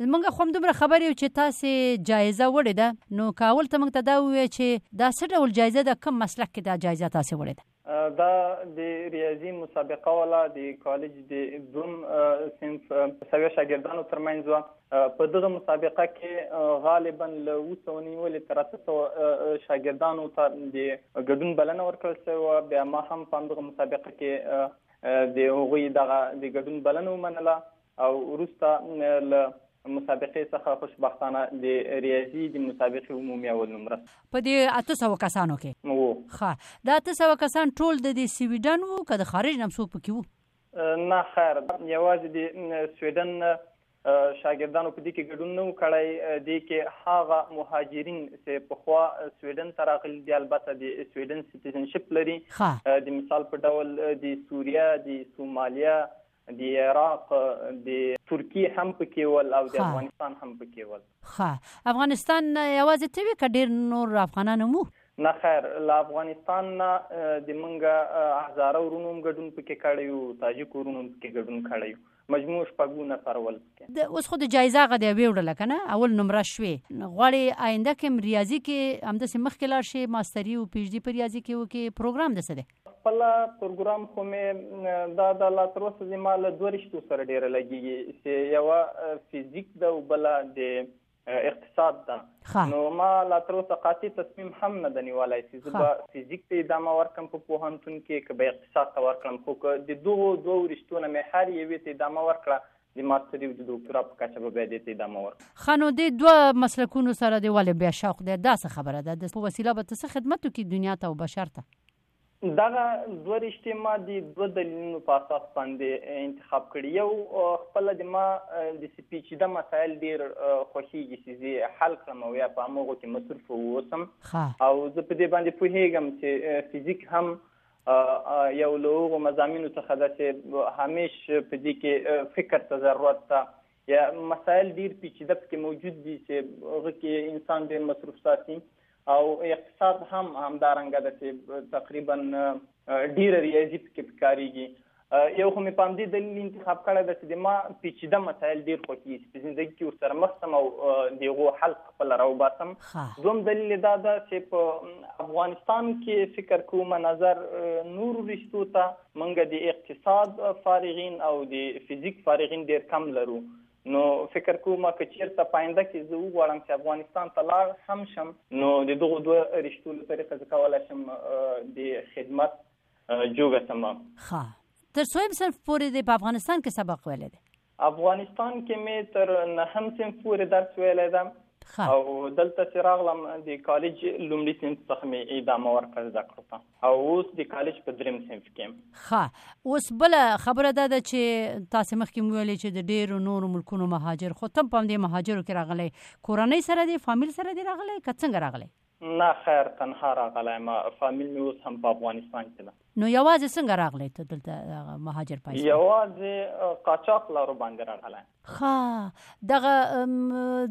موږ خو همدومره خبر یو چې تاسې جایزه وړې ده نو که اول ته موږ ته دا ووایه چې دا څه ډول جایزه ده کوم مسلک کې دا جایزه تاسې وړې ده. دا د ریاضي مسابقه ولا د کالج د دوم صنف سوي شاګردانو ترمنځ و په دغه مسابقه کې غالبا له وسونی ولې تر تاسو شاګردانو ته د ګډون بلنه ورکړل شوې و بیا ما هم په دغه مسابقه کې د هغوی دغه د ګډون بلنه ومنله او وروسته له مسابقې څخه خوشبختانه د ریاضي د مسابقې عمومي اول نمره. په دې اته سوه کسانو کې. وو. ښه دا اته سوه کسان ټول د دې سویډن وو که د خارج نه هم څوک پکې وو؟ نه خیر یوازې د سویډن شاګردانو په دې کې ګډون نه و کړی دې کې هغه مهاجرین چې پخوا سویډن ته راغلي دي البته د سویډن سیټیزنشپ لري د مثال په ډول د سوریه د سومالیا د عراق د ترکیې هم پکې ول او د افغانستان هم پکې ول ښه افغانستان نه یوازې ته وې که ډېر نور افغانان هم نه خیر له افغانستان نه د منګه هزاره ورونو هم ګډون پکې کړی یو تاجک ورونو هم پکې ګډون کړی یو مجموع شپږو نفر ول پکې د اوس خو د جایزه غ دی ویوړل کنه اول نمره شوې غواړي آینده کې ریاضي کې همداسې مخکې لاړ شي ماستری او پیجدي په ریاضي کې وکي پروګرام د څه دی خپله پروګرام خو مې دا د لا تر اوسه زما له دوه رشتو سره ډېره لګېږي چې یوه فزیک ده او بله د اقتصاد ده خا. نو ما لا تر اوسه قاطع تصمیم هم نه ده نیولی چې زه به فزیک ته ادامه ورکړم په پوهنتون کې که به اقتصاد ته ورکړم خو که د دغو دوو رشتو نه مې هر یوې ته ادامه ورکړه د ماستري او د دوکتورا په کچه به بیا دې ته ادامه ورکړم. ښه نو دې دوه مسلکونو سره دې ولې بیا شوق دی؟ دا څه خبره ده؟ د په وسیله به ته څه خدمت وکړي دنیا ته او بشر ته؟ دغه دوه رشتې ما د دوه دلیلونو په اساس باندې انتخاب کړي. یو خپله د ما د سي پیچیده مسایل ډیر خوښیږي چې زه یې حل کړم او یا په همغو کې مصروف واوسم او زه په دې باندې پوهیږم چې فزیک هم یو له هغو مضامینو څخه ده چې همیش په دې کې فکر ته ضرورت ده یا مسایل ډیر پیچیده پکې موجود دي چې هغه کې انسان ډیر مصروف ساتي او اقتصاد هم همدارنګه ده چې تقریبا ډیر ریاضي پکې پکاريږي یو خو مې په همدې دلیل انتخاب کړی ده چې د ما پیچیده مسایل ډېر خوښېږي چې په زندګي کې ورسره مخ سم او د هغو حل خپله راوباسم. دوم دلیل یې دا ده چې په افغانستان کې فکر کوم نظر نورو رشتو ته موږ د اقتصاد فارغین او د فزیک فارغین ډېر کم لرو نو فکر کوم که چیرته په آینده کې زه وغواړم چې افغانستان ته لاړ هم شم نو د دغو دوه رشتو له طریقه زه کولی شم د خدمت جوګه سمه ښه تر څویم صنف پورې دې په افغانستان کې سبق ویلی دی افغانستان کې مې تر نهم صنف پورې درس ویلی ده او دلته چې راغلم د کالج لومړي صنف څخه مې ادامه ورکړه زده کړو ته او اوس د کالج په دریم صنف کې یم ښه اوس بله خبره دا ده چې تاسو مخکې مو ویلې چې د ډېرو نورو ملکونو مهاجر خو تم په همدې مهاجرو کې راغلی کورنۍ سره دی فامیل سره دی راغلی که څنګه راغلی نه خیر تنها راغلی یم فامیل می اوس هم په افغانستان کی ده. نو یوازې څنګه راغلې ته دلته هغه مهاجر پایسته؟ یوازې قاچاق لارو باندې راغلی. ښه دغه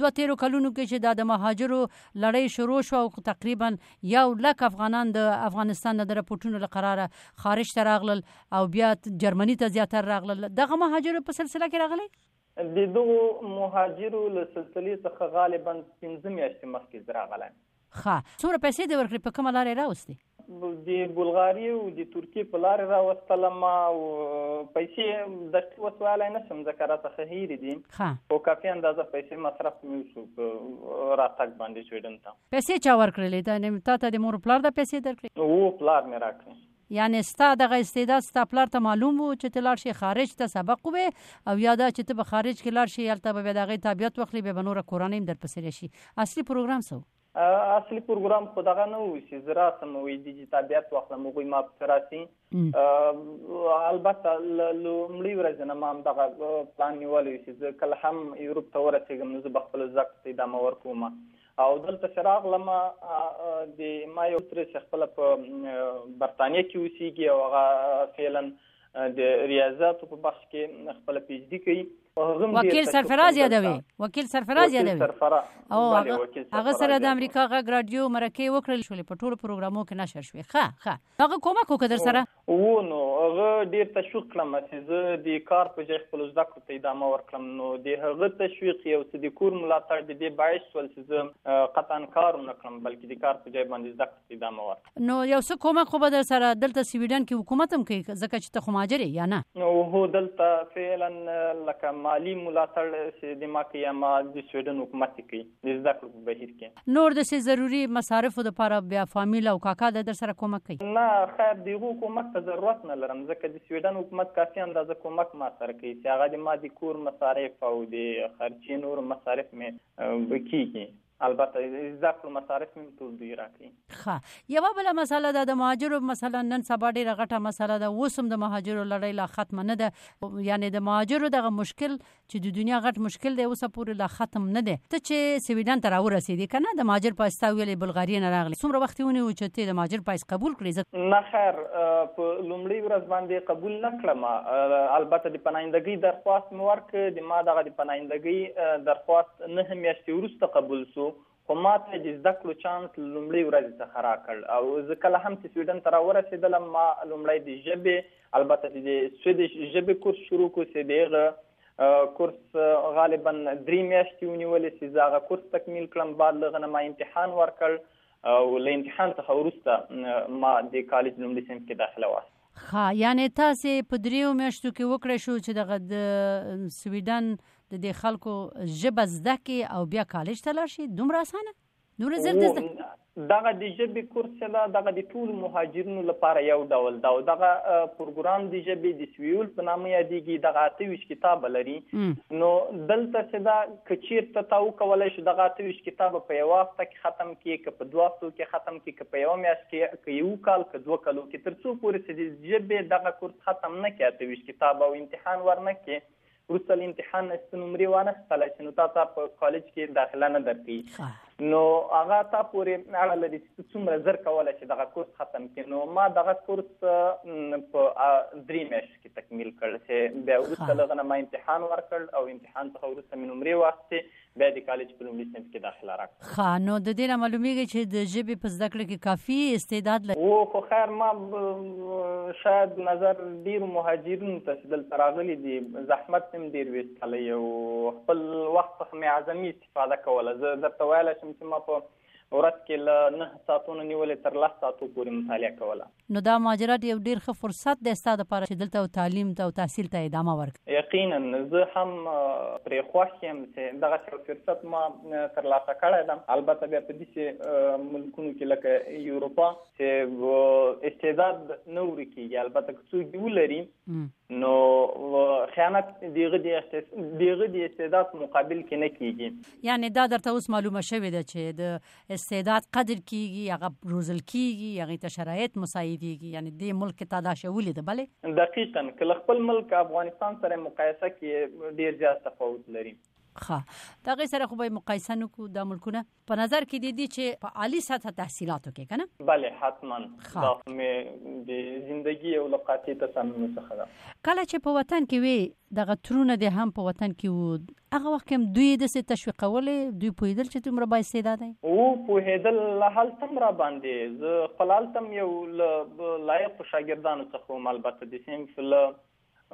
دوه تیرو کلونو کې چې دا د مهاجرو لړۍ شروع شو او تقریبا یو لک افغانان د افغانستان نه د رپورټونو له قراره خارج ته راغلل او بیا جرمني ته زیاتر راغلل دغه مهاجرو په سلسله کې راغلې؟ د دغو مهاجرو له سلسلې څخه غالباً پنځه میاشتې مخکې زه راغلی. ښه، څومره پیسې دې ورکړې؟ په کومه لاره یې راوستې؟ د بلغاريې او د ترکیې په لارې راوستلم او پیسې دقیق اوس ویلای نه شم ځکه راڅخه هېرې دي، خو کافي اندازه پیسې مصرف مې وشو په راتګ باندې سویډن ته. پیسې چا ورکړلې؟ تا ته د مور و پلار دا پیسې درکړې؟ هو، پلار مې راکړې. یعنې ستا دغه استعداد ستا پلار ته معلوم وو چې ته لاړ شې خارج ته سبق ووایې او یا دا چې ته به خارج کې لاړ شې هلته به بیا د هغې تابعیت واخلې بیا به نوره کورنۍ هم درپسې راشي اصلي پروګرام څه وو؟ اصلي پروګرام خو دغه نه وو چې زه راسم او یې دي تابعیت واخلم هغوی ما پسې راسي البته له لومړۍ ورځې نه ما همدغه پلان نیولی چې زه کله هم یورپ ته ورسېږم نو زه به خپلو زده کړو ته ادامه ورکوم او دلته چې راغلم د ما یو تره چې خپله په برتانیه کې اوسیږي او هغه فعلا د ریاضاتو په بخش کې خپل پی ایچ ډی کوي وکیل سرفراز یادوي وکیل سرفراز یادوي او هغه سره د امریکا غږ رادیو مرکه وکړل شولې په ټولو پروګرامو کې نشر شوې ښه ښه هغه کومک وکړ درسره؟ هو نو هغه ډېر تشویق کړم چې زه د کار په ځای خپلو زده کړو ته ادامه ورکړم، نو د هغه تشویق یو څه د کور ملاتړ د دې باعث شول چې زه قطعاً کار ونه کړم، بلکې د کار په ځای باندې زده کړو ته ادامه ورکړم. نو یو څه کومک خو به درسره دلته سویډن کې حکومت هم کوي، ځکه چې ته خو مهاجر یې، یا نه؟ هو دلته فعلاً لکه مالي ملاتړ چې د ما کوي، هغه د سویډن حکومت یې کوي. د زده کړو په بهیر کې. نور د سې ضروري مصارفو لپاره بیا فامیل او کاکا د در سره کومک کوي. نه خیر د هغو کومک ته ضرورت نه لرم ځکه د سویډن حکومت کافي اندازه کومک ما سره کوي چې هغه د ما د کور مصارف او د خرچې نور مصارف مې کیږي. البته د زده کړو مصارف مې ټول دوی راکوي. ښه یوه بله مسله ده د مهاجرو مثلا نن سبا ډیره غټه مسله ده اوس هم د مهاجرو لړۍ لا ختمه نه ده یعنې د مهاجرو دغه مشکل چې د دنیا غټ مشکل دی اوسه پورې لا ختم نه دی ته چې سویډن ته راورسېدې کنه د ماجر پاس تا ویلې بلغاریه نه راغلې څومره وخت ونیو چې ته د ماجر پاس قبول کړې نه خیر په لومړی ورځ باندې قبول نه کړم البته د پنایندګۍ درخواست مې ورکړ د ما دغه د پنایندګۍ درخواست نه میاشتې وروسته قبول سو خو ما ته یې د زده کړو چانس له لومړۍ ورځې څخه راکړ او زه کله هم چې سویډن ته راورسېدلم ما لومړی د ژبې البته چې د سویدش ژبې کورس شروع کړو چې د هغه کورس غالبا درې میاشتې ونیولې چې زه هغه کورس تکمیل کړم بعد له هغه نه ما امتحان ورکړ او له امتحان څخه وروسته ما د کالج لومړي صنف کې داخله واخیسته ښه یعنې تاسې په دریو میاشتو کې وکړای شو چې دغه د سویډن د دې خلکو ژبه زده کړي او بیا کالج ته لاړ شي دومره اسانه دومره زر د زده دغه د ژبې کورس لا دغه د ټول مهاجرینو لپاره یو ډول دا او دغه پروګرام د ژبې د سویول په نامه یادېږي دغه 28 کتاب لري نو دلته څه دا که چیرته تا وکولای شو دغه اته ویشت کتابه په یوه هفته کې ختم کړې، که په دوه هفتو کې ختم کړې، که په یوه میاشت کې، که یو کال، که دوه کلو کې، تر څو پورې چې د ژبې دغه کورس ختم نه کړې اته ویشت کتابه او امتحان ورنه کړې، وروسته له امتحان نه چې ته نمرې وانه خیستلای شې نو تا ته په کالج کې داخله نه درکوي. نو هغه تا پورې اړه لري چې ته څومره زر کولای شي دغه کورس ختم کړي نو ما دغه کورس په درې میاشتو کې تکمیل کړ چې بیا وروسته له هغه ما امتحان ورکړ او امتحان څخه وروسته مې نمرې واخیستې بیا د کالج په لومړي صنف کې داخله راکړه ښه نو د دې نه معلومیږي چې د ژبې په زده کړه کې کافي استعداد لري و خو خیر ما شاید نظر ډیر مهاجرین ته چې دلته راغلي دي زحمت هم ډیر ویستلی او خپل وخت څخه مې اعظمي استفاده کوله زه درته ویلی شم چې ما په ورځ کې له نه ساعتو نه نیولې تر لس ساعتو پورې مطالعه کوله نو دا مهاجرت یو ډیر ښه فرصت دی ستا لپاره چې دلته تعلیم ته او تحصیل ته ادامه ورکړې یقینا زه هم پرې خوښ یم چې دغه یو فرصت ما ترلاسه کړی ده البته بیا په داسې ملکونو کې لکه یورپا چې استعداد نه ورکیږي البته که څوک ولري نو خیانت دیغه دی دیغه دی استعداد مقابل کې نه کیږي یعنی دا درته اوس معلومه شوې ده چې د استعداد قدر کیږي هغه روزل کیږي هغه ته شرایط مساعدېږي یعنی د ملک ته دا شولې ده بلې دقیقا کله خپل ملک افغانستان سره مقایسه کې ډیر زیات تفاوت لري ښه دا غي سره خو به مقایسه نکو د ملکونه په نظر کې دي دي چې په عالی سطح تحصیلاتو کې کنه بله حتما دا خو می د زندگی او لقاطی تصمیم څخه ده کله چې په وطن کې وی دغه ترونه د هم په وطن کې وو هغه وخت هم دوی د سه تشویقول دوی په دل چې تمره بای سیدا دی او په هدل له حال تم را باندې ز خپل تم یو لایق شاګردانو څخه مالبته د سیم فل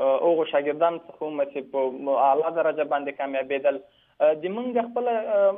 هغو شاګردانو څخه وم چې په اعلی درجه باندې کامیابېدل د منګه خپل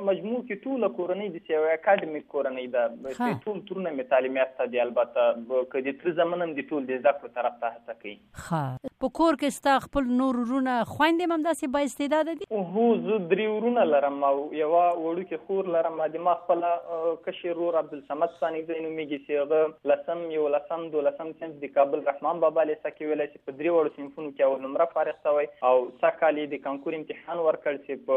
مجموع کې ټوله کورنۍ د یو اکاډمیک کورنۍ ده چې ټول ترونه مې تعلیم یافته دي البته که د تر زمن هم د ټول د زده کړو طرف ته هڅه کوي ښه په کور کې ستا خپل نور ورونه خویندې هم داسې با استعداده دي هو زه درې ورونه لرم او یوه وړوکې خور لرم د ما خپله کشر ورور عبدالصمد ثاني دی نومېږي چې هغه لسم یولسم دولسم صنف د کابل رحمان بابا لیسه کې ویلی چې په درې وړو صنفونو کې اول نمره فارغ شوی او سږ کال یې د کانکور امتحان ورکړ چې په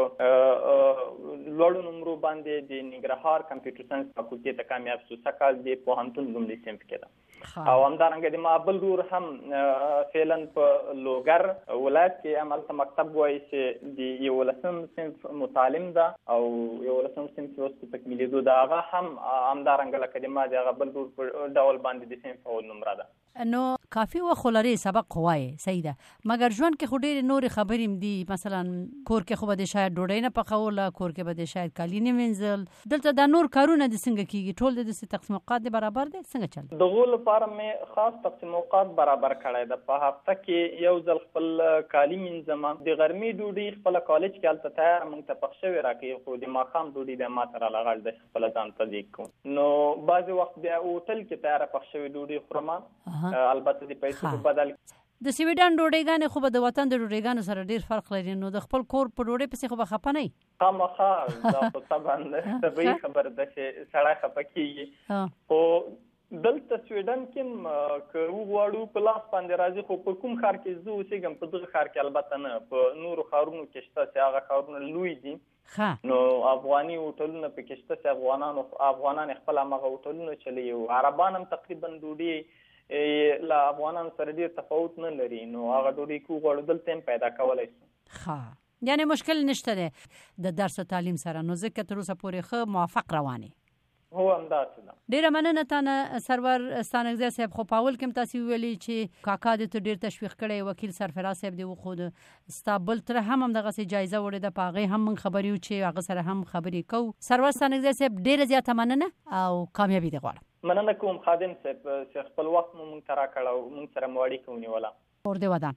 لوړو نمرو باندې د ننګرهار کمپیوټر ساینس فاکولټې ته کامیاب شو سږ کال د پوهنتون لومړي صنف کې ده او همدارنګه د ما بل رور هم فعلا په لوګر ولایت کې عملته مکتب وایي چې د یو لسم صنف متعلم ده او یو لسم صنف تکمیلېدو د هغه هم همدارنګه لکه د ما د هغه بل رور په ډول باندې د سیم فعول نمره ده نو کافي و خو لري سبق خو وایې صحیح ده مګر ژوند کې خو ډېرې نورې خبرې هم دي مثلا کور کې خو به دې شاید ډوډۍ نه پخوله کور کې به دې شاید کالي نه وینځل دلته دا نور کارونه دې څنګه کیږي ټول دې داسې تقسیم اوقات دې برابر دی څنګه چل د غو لپاره مې خاص تقسیم اوقات برابر کړی ده په هفته کې یو ځل خپل کالي مینځم د غرمې ډوډۍ خپل کالج کې هلته تیار ته پخ شوی راکوي خو د ماښام ډوډۍ بیا ما ته را لغړ ده چې خپله ځان ته دیګ کوم نو بعضې وخت بیا هوټل کې تیاره پخ شوې ډوډۍ خورم البته د پیسو په بدل د سویډن ډوډۍ ګانې خو به د وطن د ډوډۍ ګانو سره ډیر فرق لري نو د خپل کور په ډوډۍ پسې خو به خپه نه خامخا دا خو طبعا طبیعي خبره ده چې سړی خپه کیږي خو دلته سویډن کې که وغواړو په لاس باندې راځي خو په کوم ښار کې زه اوسېږم په دغه ښار کې البته نه په نورو ښارونو کې شته چې هغه ښارونه لوی دي خا. نو افغاني هوټلونه په کې شته چې افغانانو افغانان خپل هغه هوټلونه چلی او عربان هم تقریبا ډوډۍ له افغانانو سره ډیر تفاوت نه لري نو هغه ډوډۍ کو غوړو دلته هم پیدا کولای شي خا. یعنی مشکل نشته دی د درس او تعلیم سره نو ځکه تر اوسه پورې ښه موفق روان یې هو همداسې ده ډیره مننه تانه سرور ستانکزی صاحب خو پاول کوم تاسو ویلي چې کاکا دې ته ډیر تشویق کړي وکیل سرفراز صاحب دی وخود ستا بل تر هم هم دغه سي جایزه وړي د پاغه هم من خبرې و چې هغه سره هم خبرې کو سرور ستانکزی صاحب ډیره زیاته مننه او کامیابی دی غواړم مننه کوم خادم صاحب چې خپل وخت مو مونږ ترا کړو مونږ سره مواړی کوونی ولا اور دی ودان